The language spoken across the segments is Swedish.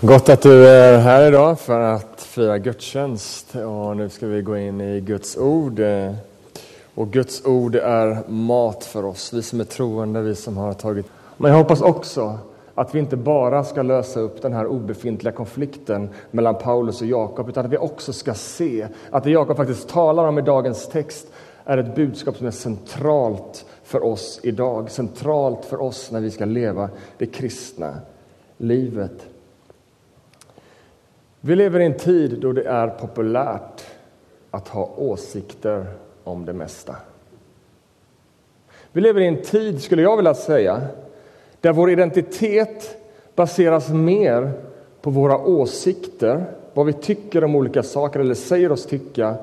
Gott att du är här idag för att fira gudstjänst. Och nu ska vi gå in i Guds ord. Och Guds ord är mat för oss, vi som är troende, vi som har tagit... Men jag hoppas också att vi inte bara ska lösa upp den här obefintliga konflikten mellan Paulus och Jakob, utan att vi också ska se att det Jakob faktiskt talar om i dagens text är ett budskap som är centralt för oss idag, centralt för oss när vi ska leva det kristna livet. Vi lever i en tid då det är populärt att ha åsikter om det mesta. Vi lever i en tid, skulle jag vilja säga, där vår identitet baseras mer på våra åsikter, vad vi tycker om olika saker eller säger oss tycka,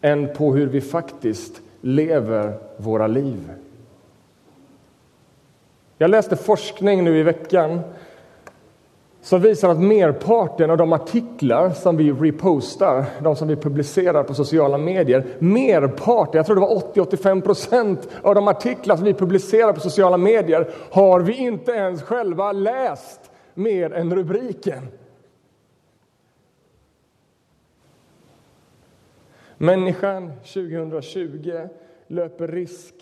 än på hur vi faktiskt lever våra liv. Jag läste forskning nu i veckan som visar att merparten av de artiklar som vi repostar, de som vi publicerar på sociala medier, merparten, jag tror det var 80-85 procent av de artiklar som vi publicerar på sociala medier har vi inte ens själva läst mer än rubriken. Människan 2020 löper risk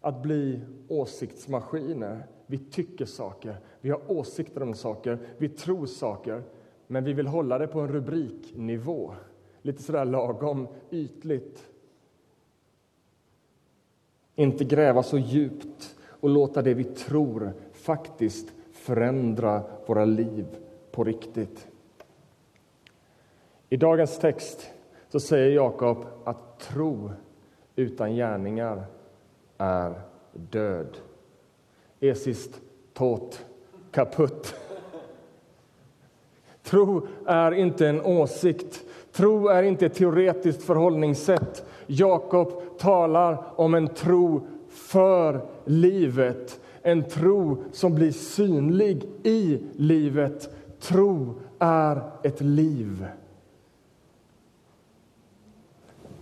att bli åsiktsmaskiner vi tycker saker, vi har åsikter om saker, vi tror saker. Men vi vill hålla det på en rubriknivå, lite sådär lagom ytligt. Inte gräva så djupt och låta det vi tror faktiskt förändra våra liv på riktigt. I dagens text så säger Jakob att tro utan gärningar är död esist, tot, kaputt. Tro är inte en åsikt. Tro är inte ett teoretiskt förhållningssätt. Jakob talar om en tro för livet. En tro som blir synlig i livet. Tro är ett liv.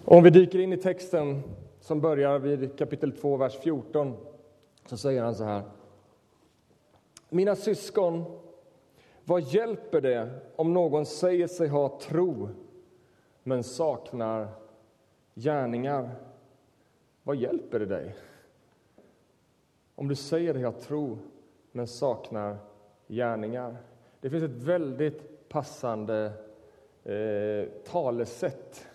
Om vi dyker in i texten som börjar vid kapitel 2, vers 14 så säger han så här. Mina syskon, vad hjälper det om någon säger sig ha tro men saknar gärningar? Vad hjälper det dig? Om du säger dig ha tro men saknar gärningar. Det finns ett väldigt passande eh, talesätt.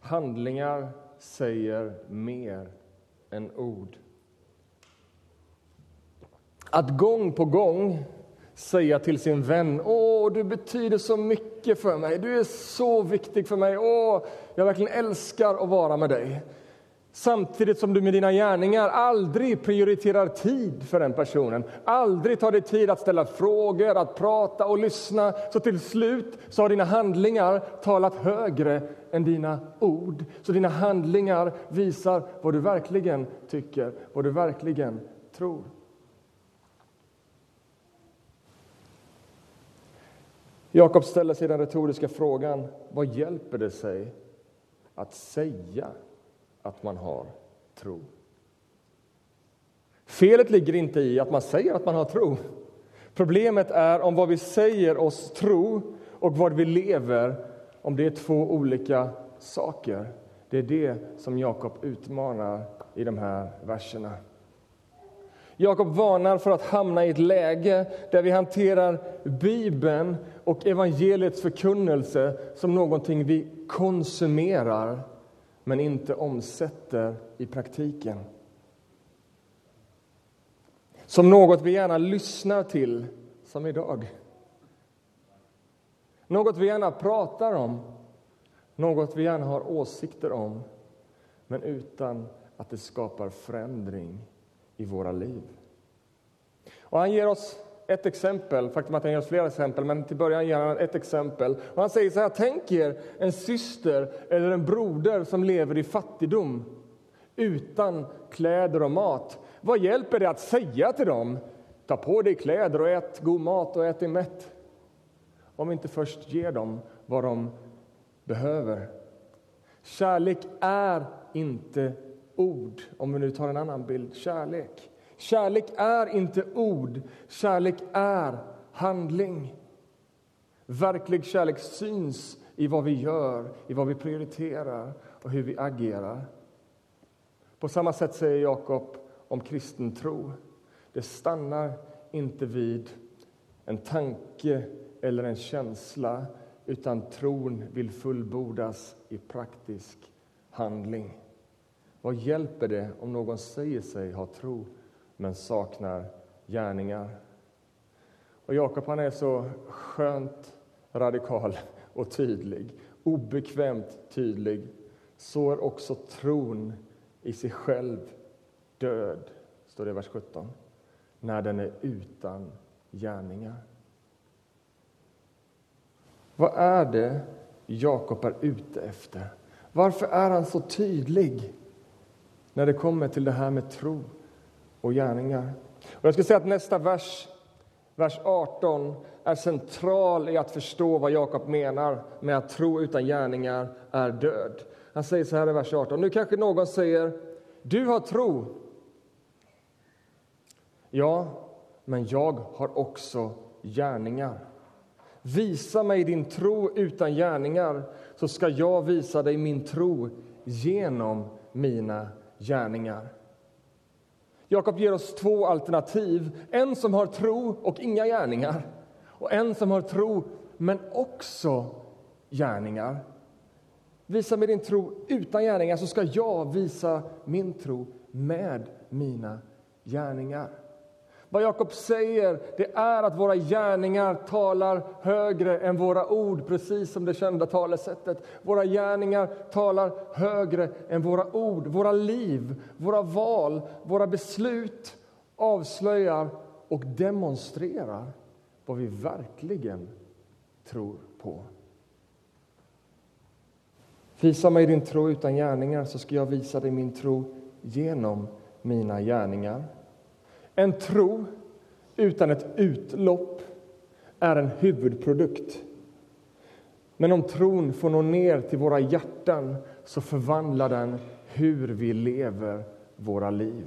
Handlingar säger mer än ord. Att gång på gång säga till sin vän Åh, du betyder så mycket för mig, du är så viktig för mig, Åh, jag verkligen älskar att vara med dig. Samtidigt som du med dina gärningar aldrig prioriterar tid för den personen. Aldrig tar dig tid att ställa frågor, att prata och lyssna. Så till slut så har dina handlingar talat högre än dina ord. Så dina handlingar visar vad du verkligen tycker, vad du verkligen tror. Jakob ställer sig den retoriska frågan, vad hjälper det sig att säga att man har tro? Felet ligger inte i att man säger att man har tro. Problemet är om vad vi säger oss tro och vad vi lever, om det är två olika saker. Det är det som Jakob utmanar i de här verserna. Jakob varnar för att hamna i ett läge där vi hanterar Bibeln och evangeliets förkunnelse som någonting vi konsumerar men inte omsätter i praktiken. Som något vi gärna lyssnar till, som idag. Något vi gärna pratar om, något vi gärna har åsikter om men utan att det skapar förändring i våra liv. Och han ger oss ett exempel, faktum att han ger oss flera exempel, men till början ger han ett exempel. Och han säger så här, tänk er en syster eller en broder som lever i fattigdom utan kläder och mat. Vad hjälper det att säga till dem, ta på dig kläder och ät god mat och ät dig mätt? Om vi inte först ger dem vad de behöver. Kärlek är inte ord, om vi nu tar en annan bild. Kärlek. Kärlek är inte ord, kärlek är handling. Verklig kärlek syns i vad vi gör, i vad vi prioriterar och hur vi agerar. På samma sätt säger Jakob om kristen tro. Det stannar inte vid en tanke eller en känsla utan tron vill fullbordas i praktisk handling. Vad hjälper det om någon säger sig ha tro men saknar gärningar? Och Jakob han är så skönt radikal och tydlig, obekvämt tydlig. Så är också tron i sig själv död, står det i vers 17, när den är utan gärningar. Vad är det Jakob är ute efter? Varför är han så tydlig när det kommer till det här med tro och gärningar? Och jag ska säga att nästa vers, vers 18, är central i att förstå vad Jakob menar med att tro utan gärningar är död. Han säger så här i vers 18. Nu kanske någon säger, du har tro. Ja, men jag har också gärningar. Visa mig din tro utan gärningar, så ska jag visa dig min tro genom mina gärningar. Jakob ger oss två alternativ. En som har tro och inga gärningar och en som har tro, men också gärningar. Visa mig din tro utan gärningar, så ska jag visa min tro med mina gärningar. Vad Jakob säger det är att våra gärningar talar högre än våra ord, precis som det kända talesättet. Våra gärningar talar högre än våra ord. Våra liv, våra val, våra beslut avslöjar och demonstrerar vad vi verkligen tror på. Visa mig din tro utan gärningar, så ska jag visa dig min tro genom mina gärningar. En tro utan ett utlopp är en huvudprodukt. Men om tron får nå ner till våra hjärtan så förvandlar den hur vi lever våra liv.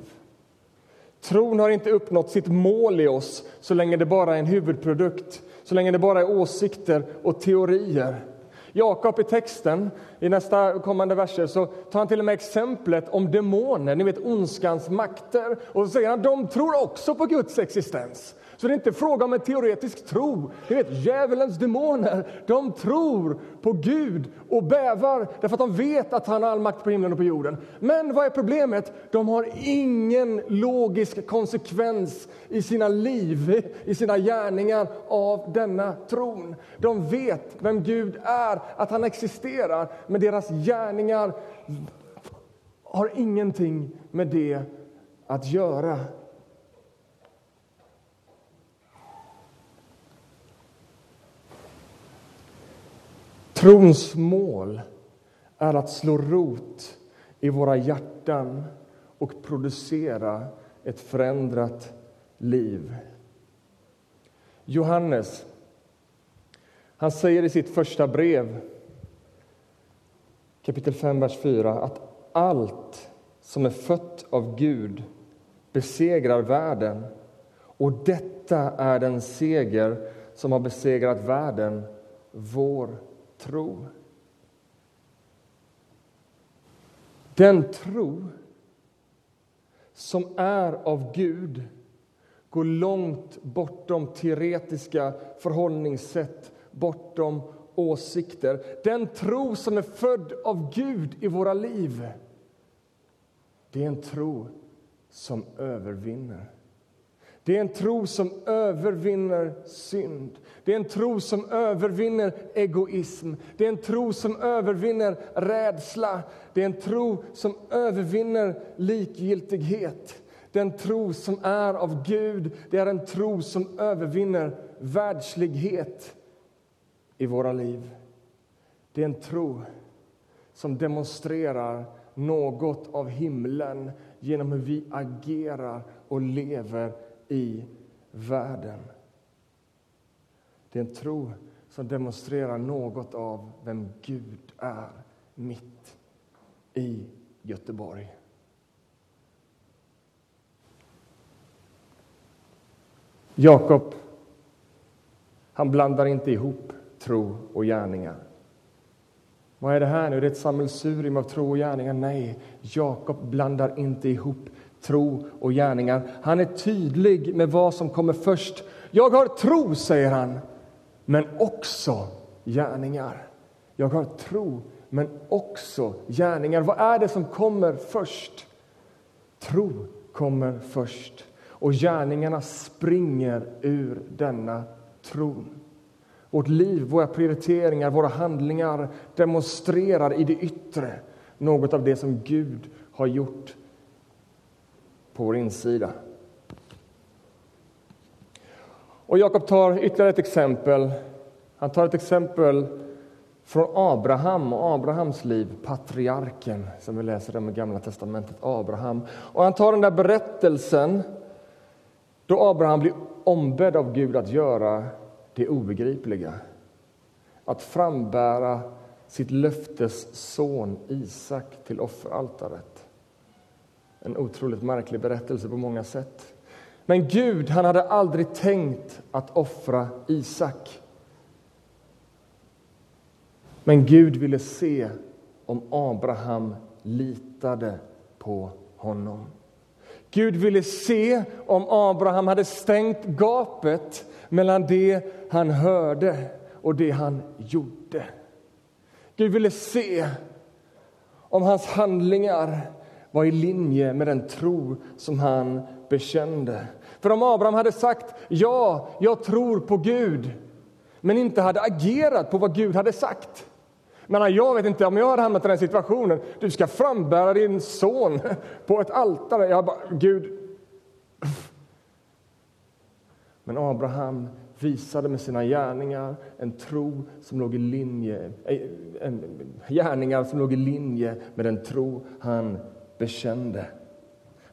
Tron har inte uppnått sitt mål i oss så länge det bara är en huvudprodukt, så länge det bara är åsikter och teorier. Jakob i texten, i nästa kommande verser, så tar han till och med exemplet om demoner, ni vet ondskans makter. Och så säger han de tror också på Guds existens. Så det är inte fråga om en teoretisk tro. Ni vet, djävulens demoner, de tror på Gud och bävar därför att de vet att han har all makt på himlen och på jorden. Men vad är problemet? De har ingen logisk konsekvens i sina liv, i sina gärningar av denna tron. De vet vem Gud är, att han existerar, men deras gärningar har ingenting med det att göra. Trons mål är att slå rot i våra hjärtan och producera ett förändrat liv. Johannes han säger i sitt första brev, kapitel 5, vers 4, att allt som är fött av Gud besegrar världen. Och detta är den seger som har besegrat världen, vår tro. Den tro som är av Gud går långt bortom teoretiska förhållningssätt, bortom åsikter. Den tro som är född av Gud i våra liv, det är en tro som övervinner. Det är en tro som övervinner synd. Det är en tro som övervinner egoism. Det är en tro som övervinner rädsla. Det är en tro som övervinner likgiltighet. Den tro som är av Gud, det är en tro som övervinner världslighet i våra liv. Det är en tro som demonstrerar något av himlen genom hur vi agerar och lever i världen. Det är en tro som demonstrerar något av vem Gud är mitt i Göteborg. Jakob Han blandar inte ihop tro och gärningar. Vad är det här nu? Det är ett sammelsurium av tro och gärningar? Nej, Jakob blandar inte ihop tro och gärningar. Han är tydlig med vad som kommer först. Jag har tro, säger han, men också gärningar. Jag har tro, men också gärningar. Vad är det som kommer först? Tro kommer först, och gärningarna springer ur denna tron. Vårt liv, våra prioriteringar, våra handlingar demonstrerar i det yttre något av det som Gud har gjort på vår insida. Och Jakob tar ytterligare ett exempel. Han tar ett exempel från Abraham och Abrahams liv, patriarken som vi läser om i Gamla testamentet. Abraham. Och han tar den där berättelsen då Abraham blir ombedd av Gud att göra det obegripliga. Att frambära sitt löftes son Isak till offeraltaret. En otroligt märklig berättelse på många sätt. Men Gud han hade aldrig tänkt att offra Isak. Men Gud ville se om Abraham litade på honom. Gud ville se om Abraham hade stängt gapet mellan det han hörde och det han gjorde. Gud ville se om hans handlingar var i linje med den tro som han bekände. För om Abraham hade sagt ja, jag tror på Gud men inte hade agerat på vad Gud hade sagt men jag vet inte om jag hade hamnat i den situationen. Du ska frambära din son på ett altare. Jag bara, Gud... Men Abraham visade med sina gärningar en tro som låg i linje, eh, en, gärningar som låg i linje med den tro han bekände.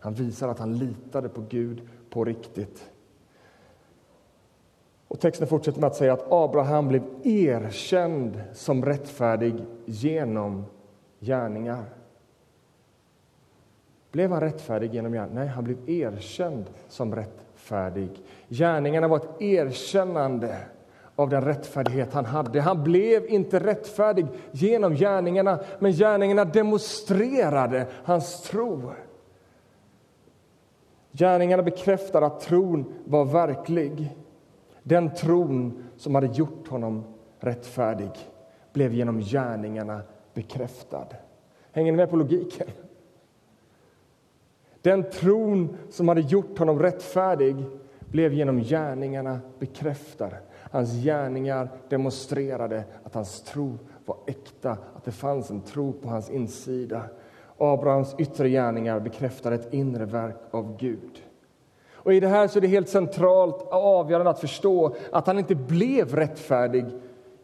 Han visade att han litade på Gud på riktigt. Och texten fortsätter med att säga att Abraham blev erkänd som rättfärdig genom gärningar. Blev han rättfärdig genom gärningar? Nej, han blev erkänd som rättfärdig. Gärningarna var ett erkännande av den rättfärdighet han hade. Han blev inte rättfärdig genom gärningarna, men gärningarna demonstrerade hans tro. Gärningarna bekräftar att tron var verklig. Den tron som hade gjort honom rättfärdig blev genom gärningarna bekräftad. Hänger ni med på logiken? Den tron som hade gjort honom rättfärdig blev genom gärningarna bekräftad. Hans gärningar demonstrerade att hans tro var äkta, att det fanns en tro på hans insida. Abrahams yttre gärningar bekräftade ett inre verk av Gud. Och I det här så är det helt centralt och avgörande att förstå att han inte blev rättfärdig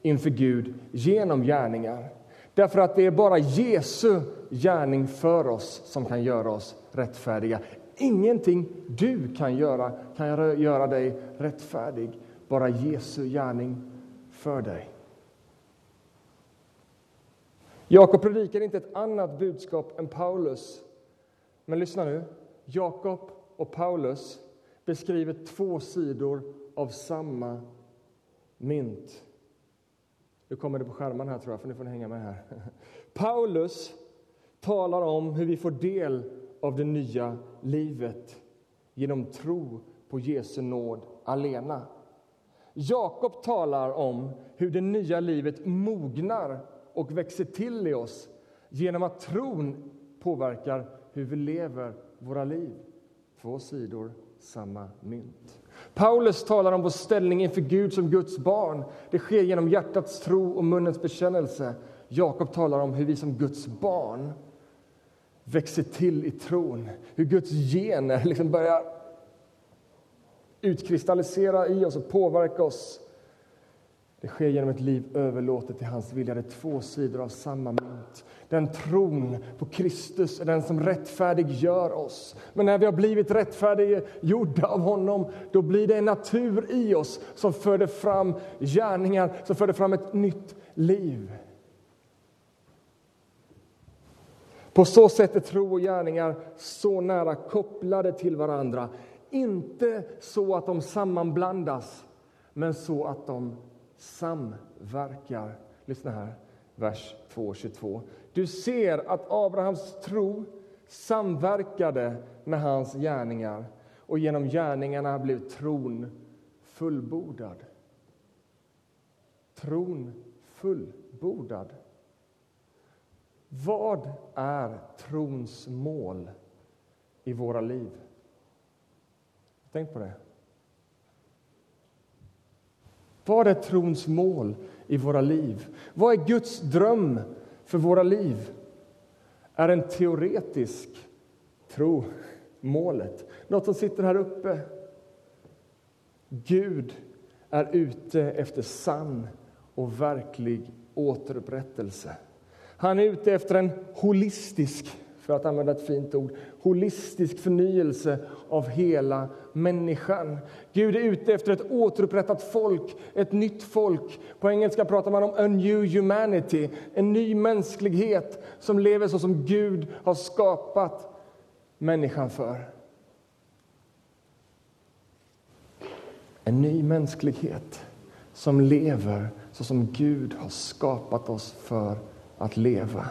inför Gud genom gärningar. Därför att det är bara Jesu gärning för oss som kan göra oss rättfärdiga. Ingenting du kan göra kan göra dig rättfärdig. Bara Jesu gärning för dig. Jakob predikar inte ett annat budskap än Paulus. Men lyssna nu. Jakob och Paulus beskriver två sidor av samma mynt. Nu kommer det på skärmen här, tror jag, för nu får hänga med här. Paulus talar om hur vi får del av det nya livet genom tro på Jesu nåd alena. Jakob talar om hur det nya livet mognar och växer till i oss genom att tron påverkar hur vi lever våra liv. Två sidor samma mynt. Paulus talar om vår ställning inför Gud som Guds barn. Det sker genom hjärtats tro och munnens bekännelse. Jakob talar om hur vi som Guds barn växer till i tron. Hur Guds gener liksom börjar utkristallisera i oss och påverka oss det sker genom ett liv överlåtet till hans vilja. Det är två sidor av samma mynt. Den tron på Kristus är den som rättfärdiggör oss. Men när vi har blivit rättfärdiggjorda av honom då blir det en natur i oss som föder fram gärningar, som förde fram ett nytt liv. På så sätt är tro och gärningar så nära kopplade till varandra. Inte så att de sammanblandas men så att de samverkar. Lyssna här, vers 2.22. Du ser att Abrahams tro samverkade med hans gärningar och genom gärningarna blev tron fullbordad. Tron fullbordad. Vad är trons mål i våra liv? Tänk på det. Vad är trons mål i våra liv? Vad är Guds dröm för våra liv? Är en teoretisk tro målet? Något som sitter här uppe? Gud är ute efter sann och verklig återupprättelse. Han är ute efter en holistisk, för att använda ett fint ord, holistisk förnyelse av hela människan. Gud är ute efter ett återupprättat folk, ett nytt folk. På engelska pratar man om a new humanity, en ny mänsklighet som lever så som Gud har skapat människan för. En ny mänsklighet som lever så som Gud har skapat oss för att leva.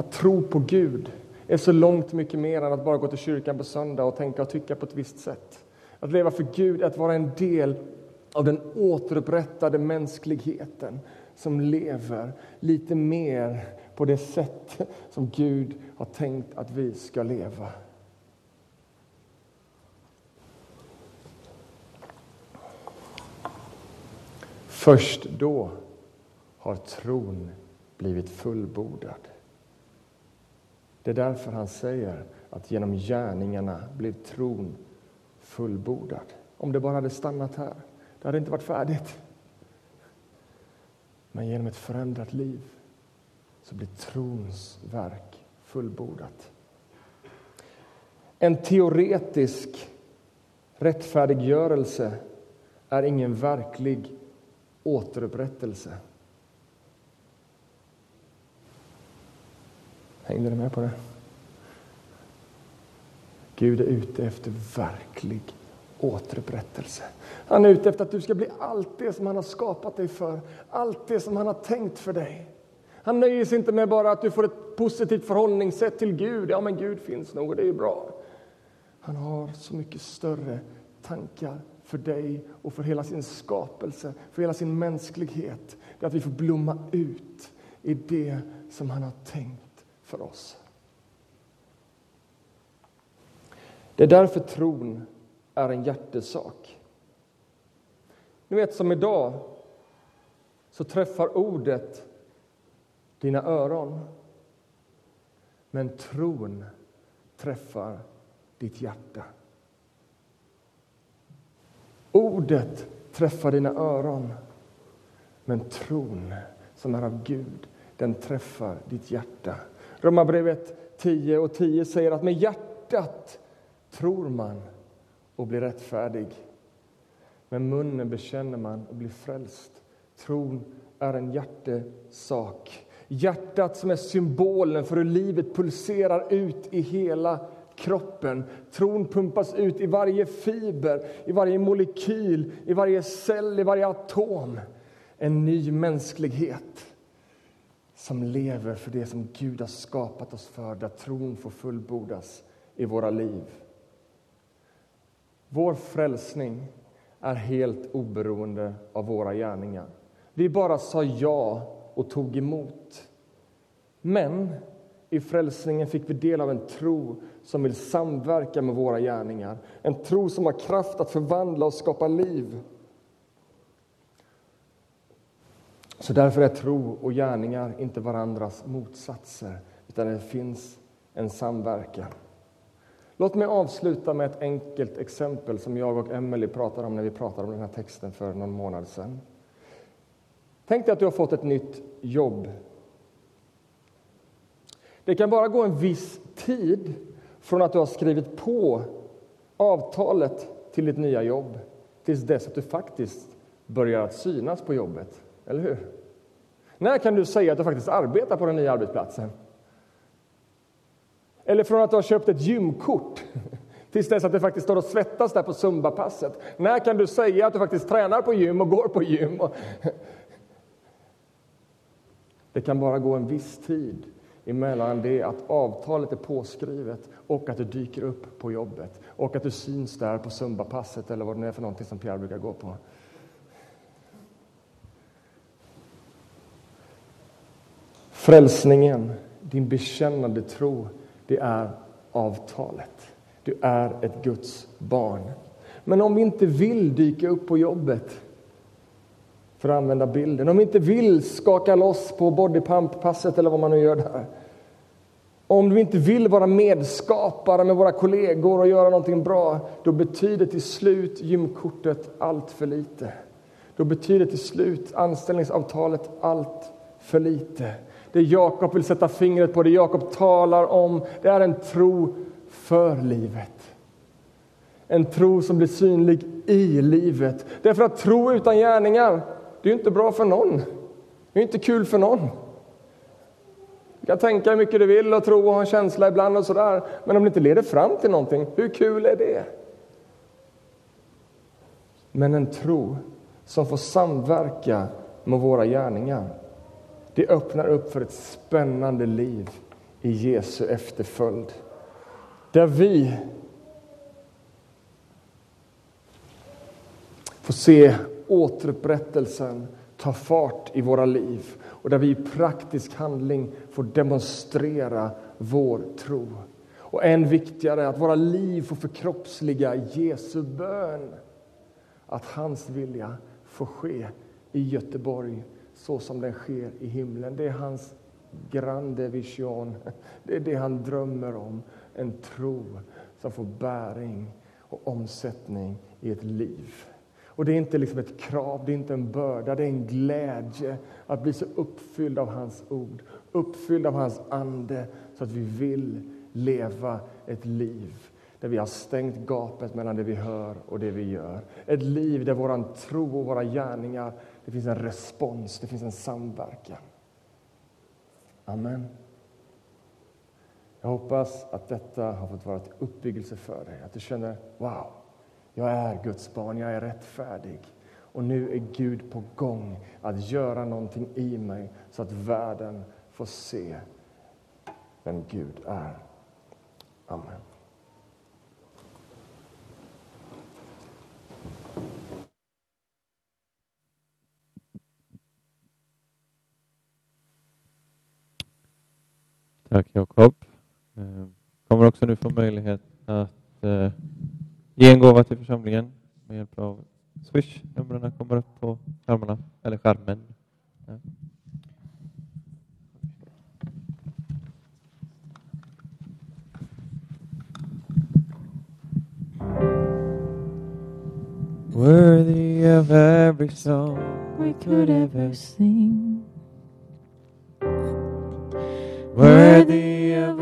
Att tro på Gud är så långt mycket mer än att bara gå till kyrkan på söndag och tänka och tycka på ett visst sätt. Att leva för Gud är att vara en del av den återupprättade mänskligheten som lever lite mer på det sätt som Gud har tänkt att vi ska leva. Först då har tron blivit fullbordad. Det är därför han säger att genom gärningarna blev tron fullbordad. Om det bara hade stannat här, det hade inte varit färdigt. Men genom ett förändrat liv så blir trons verk fullbordat. En teoretisk rättfärdiggörelse är ingen verklig återupprättelse. Hängde du med på det? Gud är ute efter verklig återupprättelse. Han är ute efter att du ska bli allt det som han har skapat dig för, allt det som han har tänkt för dig. Han nöjer sig inte med bara att du får ett positivt förhållningssätt till Gud. Ja, men Gud finns nog och det är bra. Han har så mycket större tankar för dig och för hela sin skapelse, för hela sin mänsklighet. Det är att vi får blomma ut i det som han har tänkt för oss. Det är därför tron är en hjärtesak. Ni vet, som idag så träffar ordet dina öron. Men tron träffar ditt hjärta. Ordet träffar dina öron, men tron som är av Gud, den träffar ditt hjärta. Romarbrevet 10 och 10 säger att med hjärtat tror man och blir rättfärdig. Med munnen bekänner man och blir frälst. Tron är en hjärtesak. Hjärtat som är symbolen för hur livet pulserar ut i hela kroppen. Tron pumpas ut i varje fiber, i varje molekyl, i varje cell, i varje atom. En ny mänsklighet som lever för det som Gud har skapat oss för, där tron får fullbordas i våra liv. Vår frälsning är helt oberoende av våra gärningar. Vi bara sa ja och tog emot. Men i frälsningen fick vi del av en tro som vill samverka med våra gärningar. En tro som har kraft att förvandla och skapa liv. Så därför är tro och gärningar inte varandras motsatser, utan det finns en samverkan. Låt mig avsluta med ett enkelt exempel som jag och Emily pratade om när vi pratade om den här texten för någon månad sedan. Tänk dig att du har fått ett nytt jobb. Det kan bara gå en viss tid från att du har skrivit på avtalet till ditt nya jobb tills dess att du faktiskt börjar att synas på jobbet. Eller hur? När kan du säga att du faktiskt arbetar på den nya arbetsplatsen? Eller från att du har köpt ett gymkort Tills dess att du faktiskt står och svettas där på Zumba-passet. När kan du säga att du faktiskt tränar på gym och går på gym? Det kan bara gå en viss tid emellan det att avtalet är påskrivet och att du dyker upp på jobbet och att du syns där på Zumba-passet eller vad det nu är för någonting som Pierre brukar gå på. Frälsningen, din bekännande tro, det är avtalet. Du är ett Guds barn. Men om vi inte vill dyka upp på jobbet, för att använda bilden, om vi inte vill skaka loss på bodypump-passet eller vad man nu gör där, om vi inte vill vara medskapare med våra kollegor och göra någonting bra, då betyder till slut gymkortet allt för lite. Då betyder till slut anställningsavtalet allt för lite. Det Jakob vill sätta fingret på, det Jakob talar om, det är en tro för livet. En tro som blir synlig i livet. Därför att tro utan gärningar, det är inte bra för någon. Det är inte kul för någon. Du kan tänka hur mycket du vill och tro och ha en känsla ibland och sådär. Men om det inte leder fram till någonting, hur kul är det? Men en tro som får samverka med våra gärningar, det öppnar upp för ett spännande liv i Jesu efterföljd. Där vi får se återupprättelsen ta fart i våra liv och där vi i praktisk handling får demonstrera vår tro. Och än viktigare, att våra liv får förkroppsliga Jesu bön. Att hans vilja får ske i Göteborg så som den sker i himlen. Det är hans grande vision. Det är det han drömmer om. En tro som får bäring och omsättning i ett liv. Och Det är inte liksom ett krav, det är inte en börda, det är en glädje att bli så uppfylld av hans ord, uppfylld av hans ande så att vi vill leva ett liv där vi har stängt gapet mellan det vi hör och det vi gör. Ett liv där vår tro och våra gärningar, det finns en respons, det finns en samverkan. Amen. Jag hoppas att detta har fått vara ett uppbyggelse för dig, att du känner wow, jag är Guds barn, jag är rättfärdig. Och nu är Gud på gång att göra någonting i mig så att världen får se vem Gud är. Amen. Tack Jakob. Eh, kommer också nu få möjlighet att eh, ge en gåva till församlingen med hjälp av Swish. Numren kommer upp på skärmarna, eller skärmen. Worthy of every song we could ever sing. Worthy